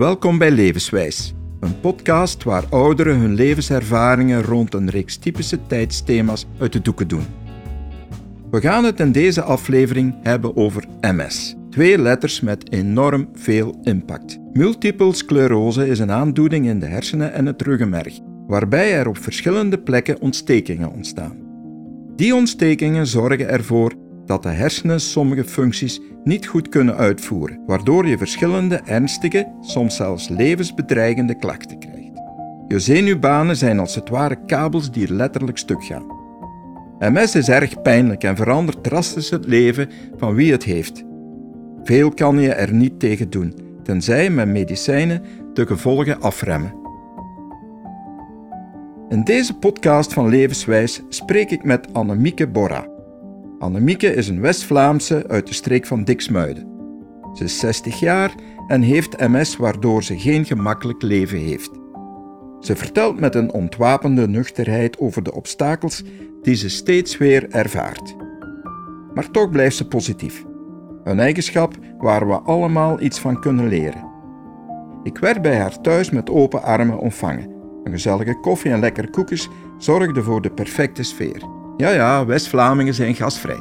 Welkom bij Levenswijs, een podcast waar ouderen hun levenservaringen rond een reeks typische tijdsthema's uit de doeken doen. We gaan het in deze aflevering hebben over MS. Twee letters met enorm veel impact. Multiple sclerose is een aandoening in de hersenen en het ruggenmerg, waarbij er op verschillende plekken ontstekingen ontstaan. Die ontstekingen zorgen ervoor dat de hersenen sommige functies niet goed kunnen uitvoeren, waardoor je verschillende ernstige, soms zelfs levensbedreigende klachten krijgt. Je zenuwbanen zijn als het ware kabels die letterlijk stuk gaan. MS is erg pijnlijk en verandert drastisch het leven van wie het heeft. Veel kan je er niet tegen doen, tenzij met medicijnen de gevolgen afremmen. In deze podcast van Levenswijs spreek ik met Annemieke Borra. Annemieke is een West-Vlaamse uit de streek van Diksmuiden. Ze is 60 jaar en heeft MS waardoor ze geen gemakkelijk leven heeft. Ze vertelt met een ontwapende nuchterheid over de obstakels die ze steeds weer ervaart. Maar toch blijft ze positief. Een eigenschap waar we allemaal iets van kunnen leren. Ik werd bij haar thuis met open armen ontvangen. Een gezellige koffie en lekkere koekjes zorgden voor de perfecte sfeer. Ja, ja, West-Vlamingen zijn gasvrij.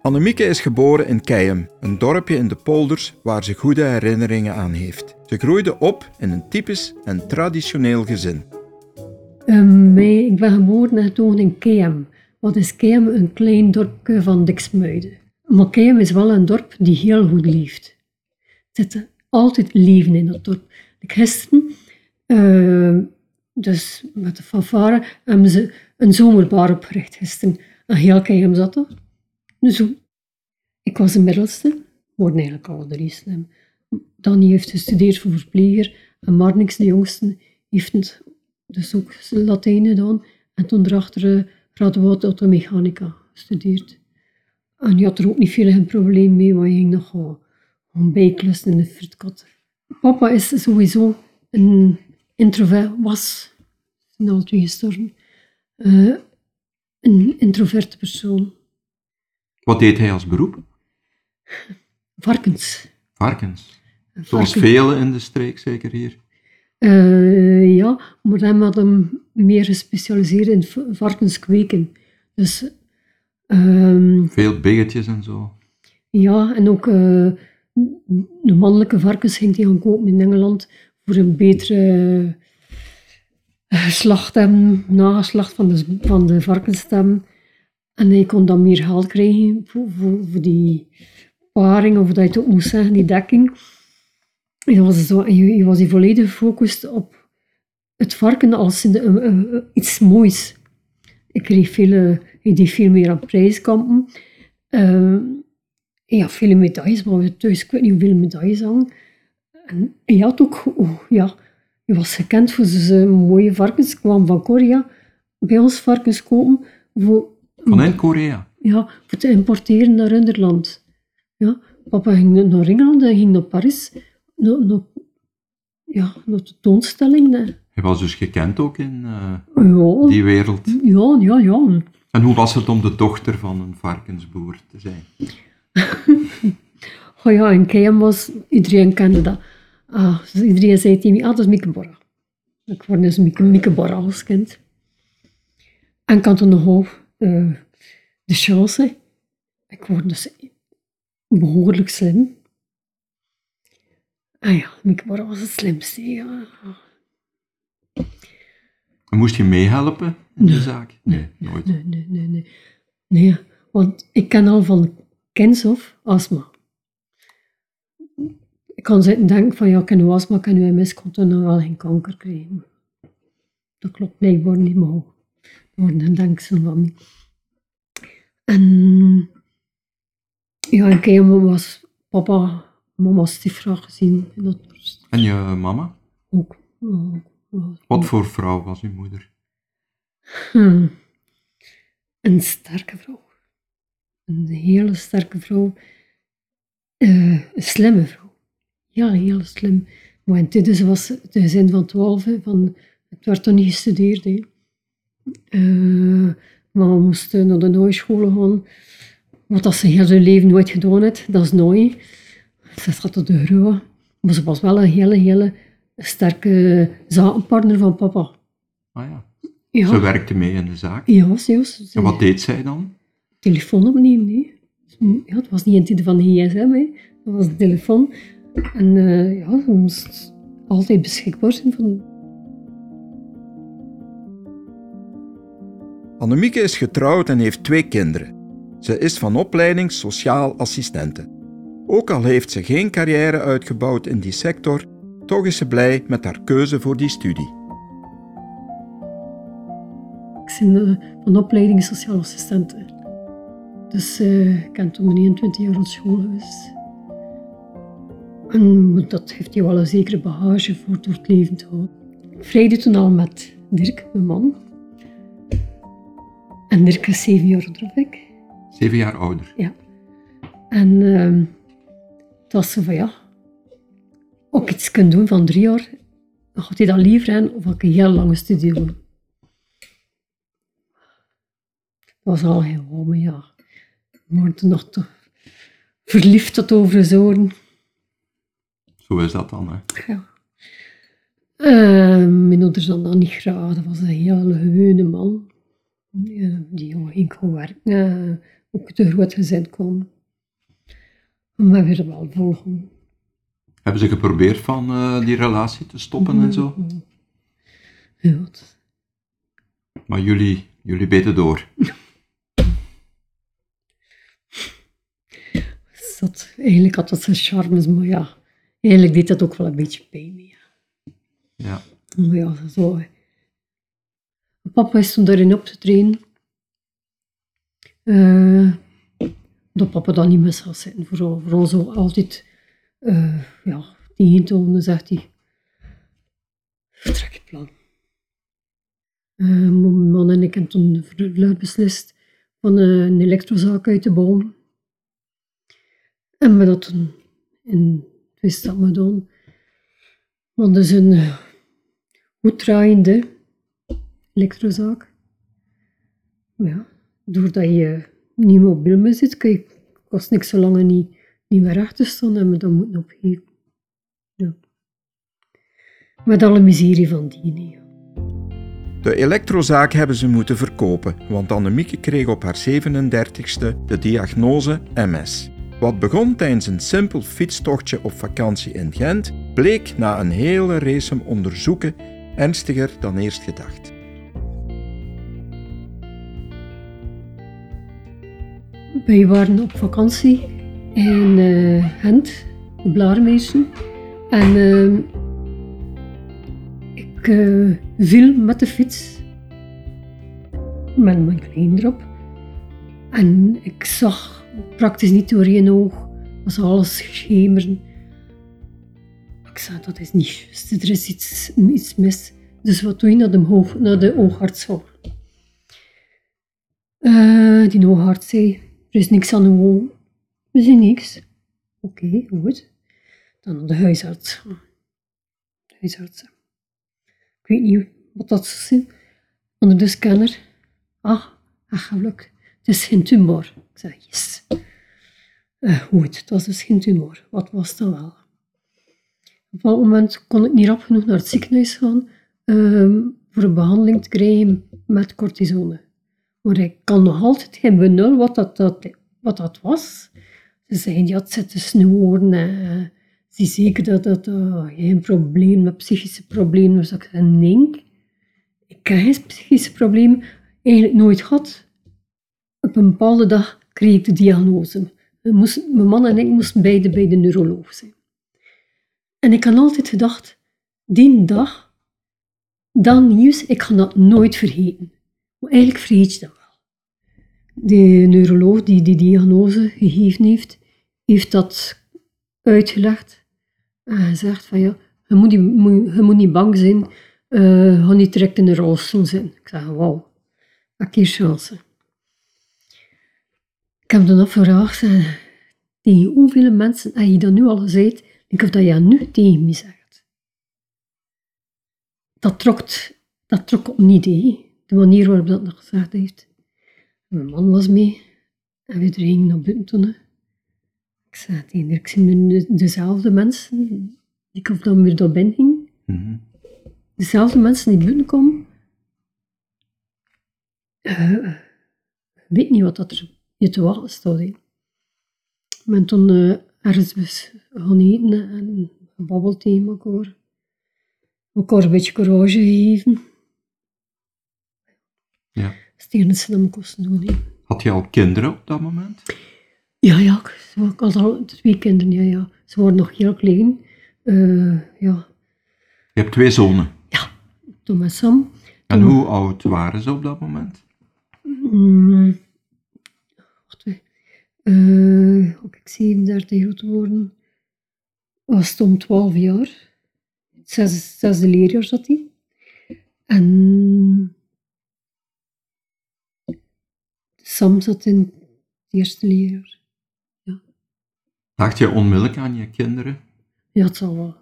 Annemieke is geboren in Keiem, een dorpje in de polders waar ze goede herinneringen aan heeft. Ze groeide op in een typisch en traditioneel gezin. Um, ik ben geboren en getogen in Keem. Wat is Keem? Een klein dorpje van Diksmuiden. Maar Keem is wel een dorp die heel goed leeft. Er zit altijd leven in dat dorp. Gisteren uh, dus met de fanfare hebben ze een zomerbar opgericht gisteren. En heel keihard zat. Dus ik was de middelste, worden eigenlijk alle drie slim. Danny heeft gestudeerd voor verpleger en Marnix, de jongste, heeft dus ook Latijn gedaan. En toen erachter uh, Radboud Automechanica gestudeerd. En die had er ook niet veel een probleem mee, want je ging nog gewoon bijklussen in de fruitkot. Papa is sowieso een introvert was, zijn al twee gestorven, uh, een introverte persoon. Wat deed hij als beroep? Varkens. Varkens. Zoals velen in de streek, zeker hier. Uh, ja, maar hij had hem meer gespecialiseerd in varkens kweken. Dus, um, Veel biggetjes en zo. Ja, en ook uh, de mannelijke varkens ging hij gaan kopen in Engeland voor een betere geslacht hebben, nageslacht van de, van de varkensstem. En hij kon dan meer geld krijgen voor, voor, die paring, of dat je het ook moest zeggen, die dekking. En was zo, was hij volledig gefocust op het varken als in iets moois. Ik kreeg veel, ik deed veel meer aan prijskampen. Uh, ja, veel medailles, maar thuis, ik weet niet hoeveel medailles hangen. En hij had ook, oh, ja, hij was gekend voor zijn mooie varkens. kwam van Korea bij ons varkens kopen. Voor, Vanuit Korea? Ja, voor te importeren naar Nederland. Ja, papa ging naar Engeland en ging naar Parijs. Naar, naar, ja, naar de toonstelling. Hij was dus gekend ook in uh, die wereld? Ja, ja, ja. En hoe was het om de dochter van een varkensboer te zijn? oh ja, in Keim was, iedereen kende dat. Ah, dus iedereen zei tegen mij, ah, dat is Mieke Borra. Ik word dus Mieke, Mieke Borra als kind. En ik had toen nog uh, de chance. Ik word dus behoorlijk slim. Ah ja, Mieke Borra was het slimste. Ja. Moest je meehelpen in de zaak? Nee, nooit. Nee, nee, nee, nee. Nee, want ik ken al van kinds of astma ik kan zitten denken van ja, ik heb astma, ik heb nu MS, kon dan wel geen kanker krijgen. Dat klopt blijkbaar niet, maar worden denk ze van. En ja, in Keim was papa, mama stiefvrouw gezien. Dat en je mama? Ook. Wat voor vrouw was uw moeder? Hmm. Een sterke vrouw. Een hele sterke vrouw. Uh, een slimme vrouw. Ja, heel slim. In dit was het gezin van twaalf, van, het werd toen niet gestudeerd. Hè. Uh, maar we moesten naar de nooischolen gaan. wat dat ze heel zijn leven nooit gedaan heeft, dat is nooit. Ze zat op de gruwe. Maar ze was wel een hele, hele sterke zakenpartner van papa. Ah ja. Ja, Ze werkte mee in de zaak. ja serieus. En wat deed zij dan? telefoon opnemen. Nee. Ja, het was niet in het tijd van de gsm, hè. dat was de telefoon. En eh, ja, ze moest altijd beschikbaar zijn. Van... Annemieke is getrouwd en heeft twee kinderen. Ze is van opleiding sociaal assistente. Ook al heeft ze geen carrière uitgebouwd in die sector, toch is ze blij met haar keuze voor die studie. Ik ben eh, van opleiding sociaal assistent. hè. Dus eh, ik ben toen 21 jaar op school geweest. En dat heeft je wel een zekere bagage voor door het leven te houden. Ik vrijde toen al met Dirk, mijn man. En Dirk is zeven jaar ouder dan ik. Zeven jaar ouder. Ja. En ehm het was zo van ja, ook iets kunnen doen van drie jaar, dan gaat hij dat liever aan of ik een heel lange studie doen. Dat was al heel warm, ja. We worden nog te verliefd tot over de zoren. Zo is dat dan. Hè. Ja. Eh, mijn ouders dan dat niet graag. Dat was een hele gewone man. Ja, die jongen ging gewoon werken. eh, ook te groot gezin kwam. Maar weer wel volgen. Hebben ze geprobeerd van eh, die relatie te stoppen en zo? Ja, het- Maar jullie, jullie beten door. dat, eigenlijk had dat zijn charmes, maar ja, eigenlijk deed dat ook wel een beetje pijn. Ja. Ja. Maar ja, zo. Papa is toen daarin op te trainen. Eh, dat papa dan niet meer zou zitten. Vooral, vooral zo altijd eh ja, tegen te houden, zegt hij. Vertrek je plan. Eh, mijn man en ik hebben toen luid beslist van een elektrozaak uit te bouwen. En we dat toen in twee stappen gedaan. Want dat is een eh, goed draaiende elektrozaak. Ja, doordat je niet mobiel meer zit, kan je kost niks zo lang niet, niet meer achter staan en we dat moeten opgeven. Ja. Met alle miserie van die. Ja. De elektrozaak hebben ze moeten verkopen, want Annemieke kreeg op haar 37ste de diagnose MS. Wat begon tijdens een simpel fietstochtje op vakantie in Gent, bleek na een hele race onderzoeken ernstiger dan eerst gedacht. Wij waren op vakantie in eh, Gent, de Blaarmeesen. En eh, ik eh, viel met de fiets met mijn klein erop. En ik zag praktisch niet door één oog, was alles schemeren. Ik zei, dat is niet juist, er is iets, iets mis. Dus wat doe je naar de, oogarts? Eh, die oogarts zei, er is niks aan de oog. We zien niks. Oké, goed. Dan naar de huisarts. De huisarts. Ik weet niet wat dat zou zijn. Onder de scanner. Ah, ach, geluk. Het is geen tumor. Ik zei, yes. Eh, goed, het was dus geen tumor. Wat was dat wel? Op dat moment kon ik niet rap genoeg naar het ziekenhuis gaan ehm, voor een behandeling te krijgen met cortisone. Maar ik kan nog altijd geen benul wat dat, dat, wat dat was. Ze zeiden, ja, het zit te snoeren. en, eh, Zie zeker dat dat eh, geen probleem, met psychische problemen was. Ik zei, nee, ik heb geen psychische probleem eigenlijk nooit gehad. Op een bepaalde dag kreeg ik de diagnose. Mijn man en ik moesten beide bij de neuroloog zijn. En ik had altijd gedacht, die dag, dat nieuws, ik ga dat nooit vergeten. Maar eigenlijk vergeet je dat wel. De neuroloog die die diagnose gegeven heeft, heeft dat uitgelegd en gezegd van ja, je moet niet, moet- je moet niet bang zijn, eh, je gaat niet direct in de rolstoel zitten. Ik zeg, wauw, wat een chance. Ik heb dan afgevraagd, eh, tegen hoeveel mensen heb je dat nu al gezegd, ik of dat je nu tegen me zegt. Dat trok, dat trok op niet, hè. de manier waarop dat nog gezegd heeft. Mijn man was mee. En we gingen naar buiten. Ik zei tegen ik zie nu dezelfde mensen die ik of dan weer door binnen ging. Mhm. Dezelfde mensen die buiten komen. Eh, ik weet niet wat dat er je te wachten staat. hè. Ik ben toen eh, ergens gaan eten en gebabbeld tegen elkaar. Elkaar een beetje courage gegeven. Ja. Enige dat me kosten doen. Had je al kinderen op dat moment? Ja, ja, ik had al twee kinderen, ja, ja. Ze waren nog heel klein. Eh, ja, Je hebt twee zonen. toen met Sam. En hoe oud waren ze op dat moment? Mm. Ook ik 37 groot geworden. Was toen 12 jaar. Het zesde, zesde leerjaar zat hij. En Sam zat in het eerste leerjaar. Dacht je onmiddellijk aan je kinderen? Ja, het zal wel.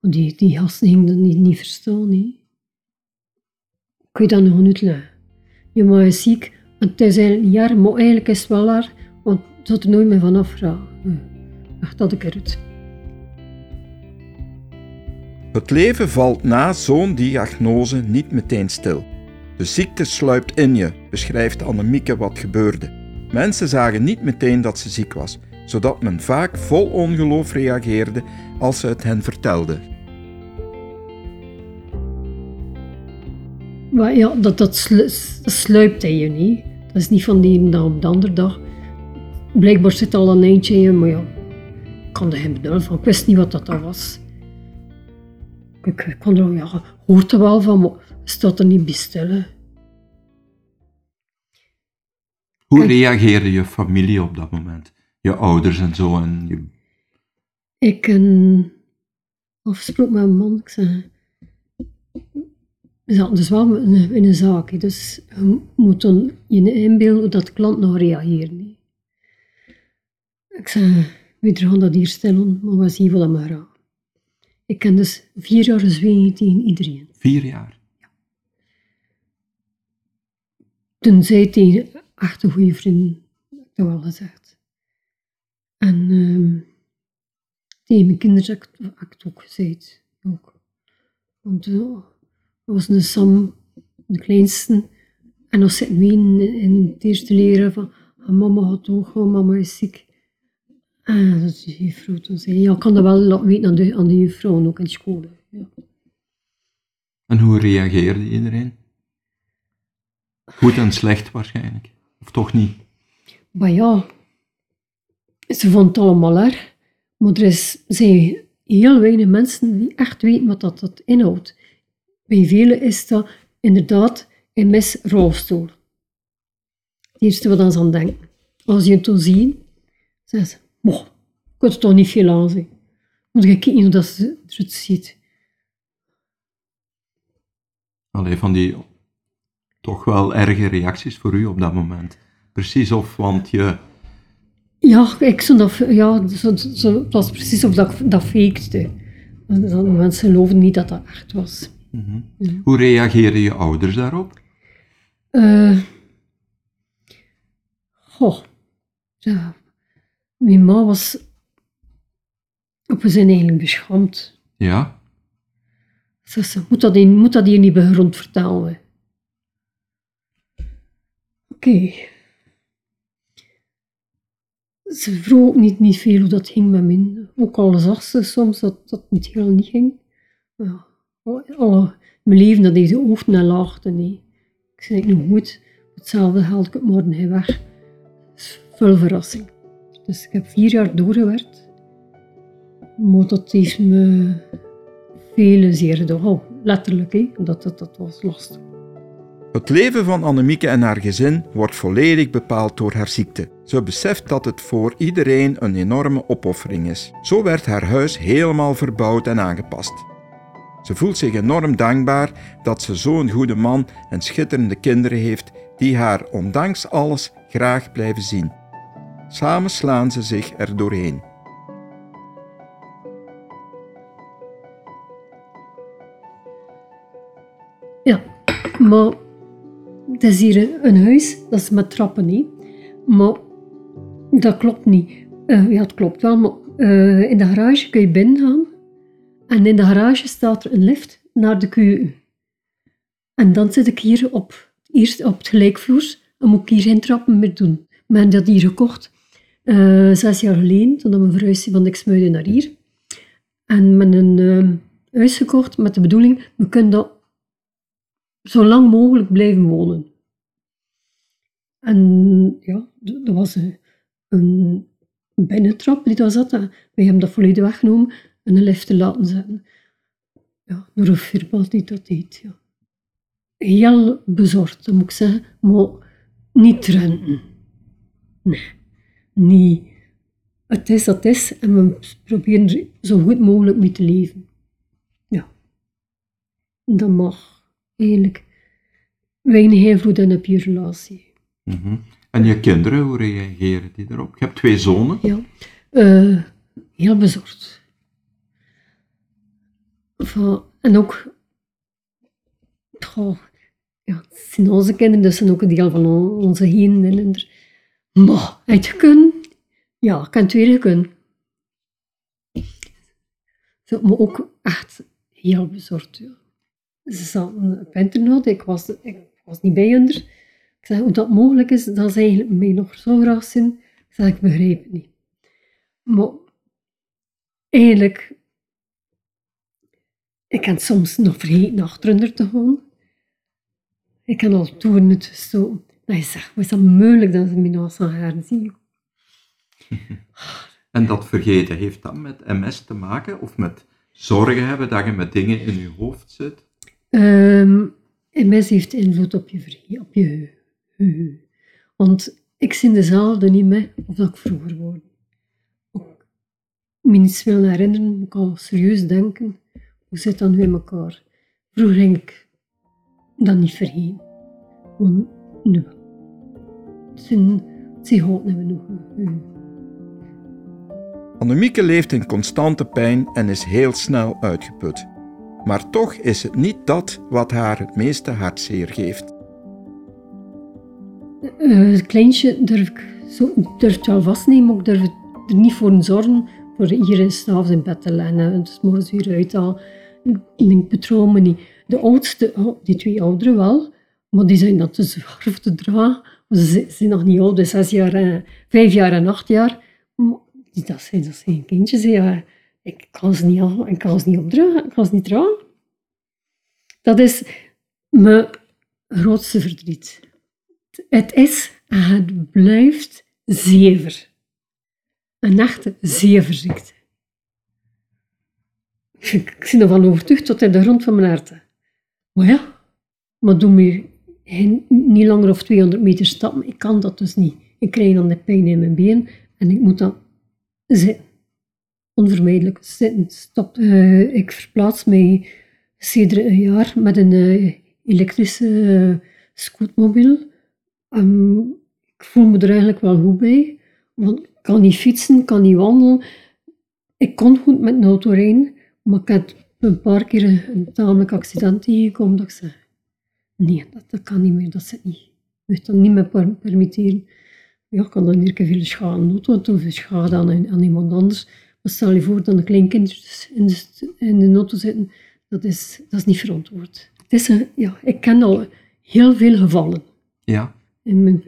Want die, die gasten gingen dat niet, niet verstaan. Hè. Ik weet dat nog niet uitleggen. Je man is ziek, het is eigenlijk een jaar, maar eigenlijk is het wel waar, want het had er nooit meer van afvragen. Echt dat ik eruit. Het leven valt na zo'n diagnose niet meteen stil. De ziekte sluipt in je, beschrijft Annemieke wat gebeurde. Mensen zagen niet meteen dat ze ziek was, zodat men vaak vol ongeloof reageerde als ze het hen vertelde. Maar ja, dat, dat, dat sluipt in je niet. Dat is niet van de ene dag op de andere dag. Blijkbaar zit al een eindje in maar ja, ik kan er geen benul van. Ik wist niet wat dat, dat was. Ik, ik kon er, ja, hoort er wel van, maar staat er niet bij hè. Hoe reageerde je familie op dat moment? Je ouders en zo en je... Ik een afgesproken met mijn man. Ik zei, we zaten dus wel in een, zaak. Dus je moet dan je inbeelden hoe dat de klant nog reageert. Ik zei, we gaan dat hier stellen, maar we zien wat dat maar. Ik ken dus vier jaar gezwegen tegen iedereen. Vier jaar. Toen zei tegen een goede vrienden, heb ik dat wel gezegd. En ehm tegen mijn kinderen heb ik, het ook gezegd. Ook. Want dat was een Sam, de kleinste, en nog zitten we in, het eerste leren van ah, mama gaat ook, mama is ziek. En dat is de juffrouw toen zei, ja, ik kan dat wel laten weten aan de, aan de juffrouw ook in school. Ja. En hoe reageerde iedereen? Goed en slecht waarschijnlijk. Of toch niet? Maar ja, ze vond het allemaal erg. Maar er is, zijn heel weinig mensen die echt weten wat dat, dat inhoudt. Bij velen is dat inderdaad een misrolstoel. Het eerste wat ze aan denken. Als je het toen ziet, zeggen ze, moh, ik kan er toch niet veel aan zien. Moet je kijken hoe dat ze eruit ziet. Alleen van die toch wel erge reacties voor u op dat moment. Precies of, want je... Ja, ik zou dat, ja, zo, zo, het was precies of dat ik dat. Dan- Mensen geloofden niet dat dat echt was. Mhm. Hoe reageerden je ouders daarop? Eh goh, ja. Mijn ma was op zijn eigenlijk beschaamd. Ja? Ze zei, moet dat hier, moet dat hier niet bij grond vertellen? Oké. Ze vroeg ook niet, niet veel hoe dat ging met mij. Ook al zag ze soms dat dat niet heel niet ging. Ja, alle- alle, mijn leven dat deze oogten en laagden. Nee. Ik zei nog goed, hetzelfde haal ik het morgen hij weg. Dat veel verrassing. Dus ik heb vier jaar doorgewerkt. Maar dat heeft me vele zeer gedaan. Oh, letterlijk, hè. Dat, dat, dat was lastig. Het leven van Annemieke en haar gezin wordt volledig bepaald door haar ziekte. Ze beseft dat het voor iedereen een enorme opoffering is. Zo werd haar huis helemaal verbouwd en aangepast. Ze voelt zich enorm dankbaar dat ze zo'n goede man en schitterende kinderen heeft die haar ondanks alles graag blijven zien. Samen slaan ze zich er doorheen. Ja, maar het is hier een huis, dat is met trappen, hè. Maar dat klopt niet. Uh, ja, het klopt wel, maar uh, in de garage kun je binnen gaan. En in de garage staat er een lift naar de keuken. En dan zit ik hier op, eerst op het gelijkvloers en moet ik hier geen trappen meer doen. We hebben dat hier gekocht uh, zes jaar geleden, toen we verhuisden van Dixmuide naar hier. En met een uh, huis gekocht met de bedoeling, we kunnen dat zo lang mogelijk blijven wonen. En ja, dat was een, een binnentrap die daar zat. We hebben dat volledig weggenomen en een lift te laten zetten. Ja, door een firma die dat deed. Ja. Heel bezorgd, moet ik zeggen, maar niet renten. Nee, niet. Het is dat is en we proberen er zo goed mogelijk mee te leven. Ja. Dat mag eigenlijk weinig invloed in op je relatie. Mm En je kinderen, hoe reageren die erop? Je hebt twee zonen. Ja, uh, heel bezorgd. En ook, oh, ja, het zijn onze kinderen, dus zijn ook een deel van onze heen. Maar, het gekund? Ja, ik kan het weer gekund. Zo, maar ook echt heel bezorgd. Ja. Ze zaten op ik was, ik was niet bij hen. Ik zeg, hoe dat mogelijk is, dat ze eigenlijk mij nog zo graag zien. Ik zeg, ik begrijp het niet. Maar eigenlijk, ik kan soms nog vergeten achter te gaan. Ik kan al toen het zo. Dat je zegt, hoe is dat mogelijk dat ze mij nog zo gaan zien? En dat vergeten, heeft dat met MS te maken? Of met zorgen hebben dat je met dingen in je hoofd zit? Um, ehm, MS heeft invloed op je, op je want ik zie dezelfde niet meer of dat ik vroeger word. Ook me niets wil herinneren, moet ik al serieus denken. Hoe zit dat nu in elkaar? Vroeger ging ik dat niet vergeten. Want nu, zijn, het niet meer nog. Annemieke leeft in constante pijn en is heel snel uitgeput. Maar toch is het niet dat wat haar het meeste hartzeer geeft. Uh, het kleintje durf ik zo, durf het wel vastnemen, maar ik durf er niet voor zorgen voor hier s'avonds in bed te leggen. Het is morgens weer uit al. Denk, betrouw me niet. De oudste, oh, die twee ouderen wel, maar die zijn dat te zwaar voor te dragen. Ze zijn nog niet oud, dus zes jaar, vijf jaar en acht jaar. Dat zijn, dat zijn kindjes. Ja. Ik kan ze niet, ik kan ze niet opdragen, ik kan ze niet dragen. Dat is mijn grootste verdriet. Het is en het blijft zever. Een echte zeverziekte. Ik ben ervan overtuigd tot in de grond van mijn hart. Maar ja, maar doe me niet langer of 200 meter stappen. Ik kan dat dus niet. Ik krijg dan de pijn in mijn been en ik moet dan zitten. Onvermijdelijk zitten. Stop. Uh, ik verplaats mij sinds een jaar met een uh, elektrische uh, scootmobiel Um, ik voel me er eigenlijk wel goed bij. Want ik kan niet fietsen, kan niet wandelen. Ik kon goed met een auto rijden, maar ik heb een paar keer een tamelijk accident tegengekomen dat ik zei, nee, dat, dat kan niet meer, dat zit niet. Ik moet dat niet meer permitteren. Ja, ik kan dan hier veel schade aan de auto, of schade aan, aan iemand anders. Maar stel je voor dat een klein kind in de, in de auto zitten, dat is, dat is niet verantwoord. Het is een, ja, ik ken al heel veel gevallen. Ja in mijn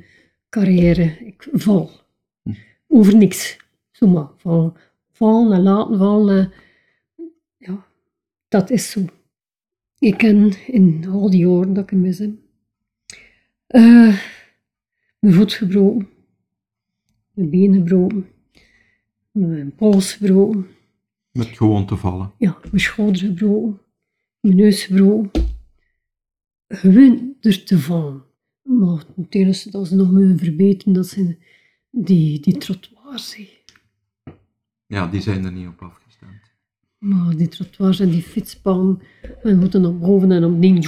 carrière. Ik val. Over niks. Zomaar. Val, vallen en laten vallen. Ja, dat is zo. Ik ken in al die jaren dat ik mis heb, uh, mijn voet gebroken, mijn been gebroken, mijn pols gebroken. Met gewoon te vallen? Ja, mijn schouder gebroken, mijn neus gebroken. Gewoon er te vallen. Maar het enige dat ze nog moeten verbeteren, dat zijn die, die trottoirs. Ja, die zijn er niet op afgestemd. Maar die trottoirs en die fietspaden, en moeten naar boven en opnieuw.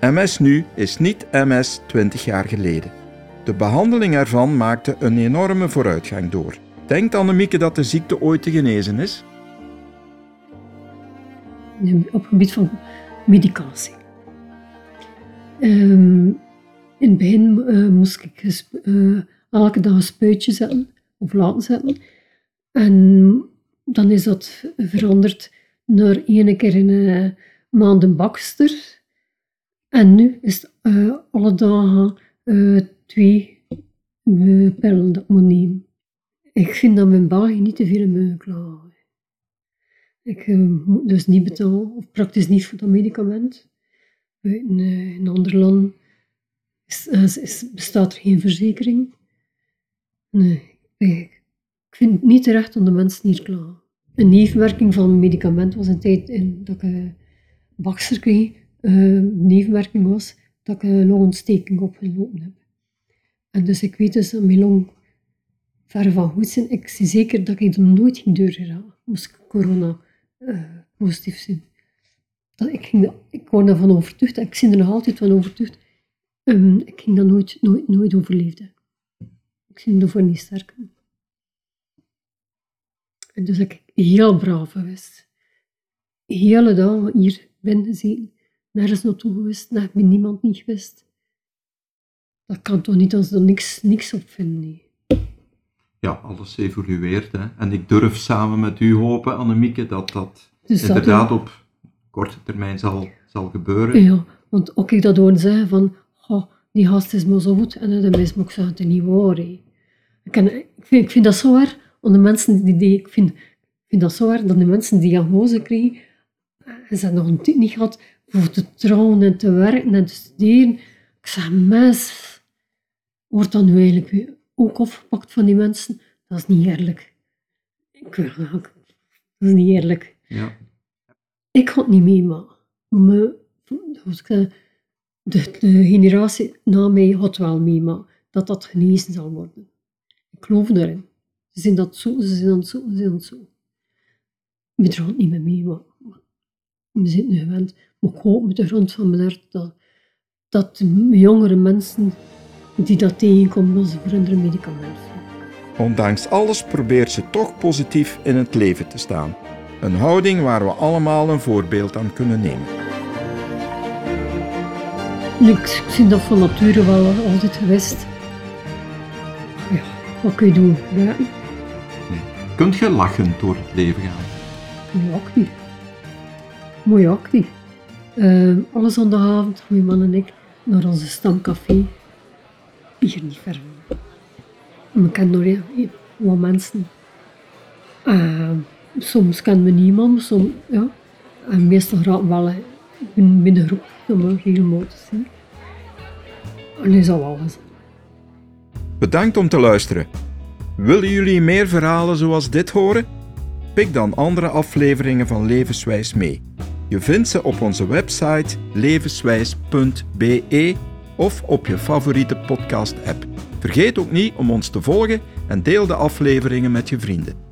MS nu is niet MS 20 jaar geleden. De behandeling ervan maakte een enorme vooruitgang door. Denkt Annemieke dat de ziekte ooit te genezen is? Op het gebied van medicatie. Um, In het begin eh, moest ik eh, elke dag een spuitje zetten, of laten zetten. En dan is dat veranderd naar één keer in een maand een bakster. En nu is het eh, alle dagen eh, twee eh, pillen dat ik vind dat mijn België niet te veel klagen. Ik eh, moet dus niet betalen, of praktisch niet voor dat medicament. Eh, in landen is, is- is- bestaat er geen verzekering. Nee, ik, ik vind het niet terecht om de mensen hier klagen. Een nevenwerking van een medicament was een tijd in, dat ik een bakster kreeg. eh, een nevenwerking was dat ik een longontsteking opgelopen heb. En dus ik weet dus dat mijn long ver van goed zijn. Ik zie zeker dat ik er nooit ging doorgeraken, moest ik corona eh, positief zijn. Dat, ik, ging dat, ik word daarvan overtuigd, ik ben er nog altijd van overtuigd, ehm, ik ging dat nooit, nooit, nooit overleefden. Ik ben ervoor niet sterk. Dus ik heel braaf geweest. Hele dag hier binnen gezeten, nergens naartoe geweest, naar bij niemand niet geweest. Dat kan toch niet als er niks, niks op vinden. nee. Ja, alles evolueert. Hè. En ik durf samen met u hopen, Annemieke, dat dat Dus dat inderdaad op korte termijn zal, zal gebeuren. Ja, want ook ik dat hoorde zeggen van, "Goh, die gast is maar zo goed. En dan is ook zeggen, het niet waar. Ik, ik, vind, ik vind dat zo waar, om de mensen die, die ik vind, vind dat zo waar, dat de mensen die diagnose kregen, en ze hebben nog een tijd niet gehad voor te trouwen en te werken en te studeren. Ik zeg, mes, wordt dat nu eigenlijk ook opgepakt van die mensen? Dat is niet eerlijk. Ik wil dat is niet eerlijk. Ja. Ik het niet meemaken. Me, zei, de, de generatie na mij het wel meemaken dat dat genezen zal worden. Ik geloof daarin. Ze zijn dat zo, ze zijn dat zo, ze zijn dat zo. We gaan het niet meer meemaken. We zijn nu gewend. Maar ik hoop met de grond van mijn hart dat, dat jongere mensen die dat tegenkomen, dat ze voor hun medicament. Ondanks alles probeert ze toch positief in het leven te staan. Een houding waar we allemaal een voorbeeld aan kunnen nemen. Ik zie dat van nature wel altijd geweest. Ja, wat kun je doen? Ja, Kunt je lachend door het leven gaan? mooi actief. Mooi actief. Uh, alle zondagavond, mijn man en ik, naar onze stamcafé. Hier niet ver van. We kennen nog heel- wat mensen. Eh, soms kennen we niemand, soms, ja. En meestal gaan we wel binnen, binnen de groep om we regelmatig te zien. En is al alles. Bedankt om te luisteren. Willen jullie meer verhalen zoals dit horen? Pik dan andere afleveringen van Levenswijs mee. Je vindt ze op onze website levenswijs.be of op je favoriete podcast-app. Vergeet ook niet om ons te volgen en deel de afleveringen met je vrienden.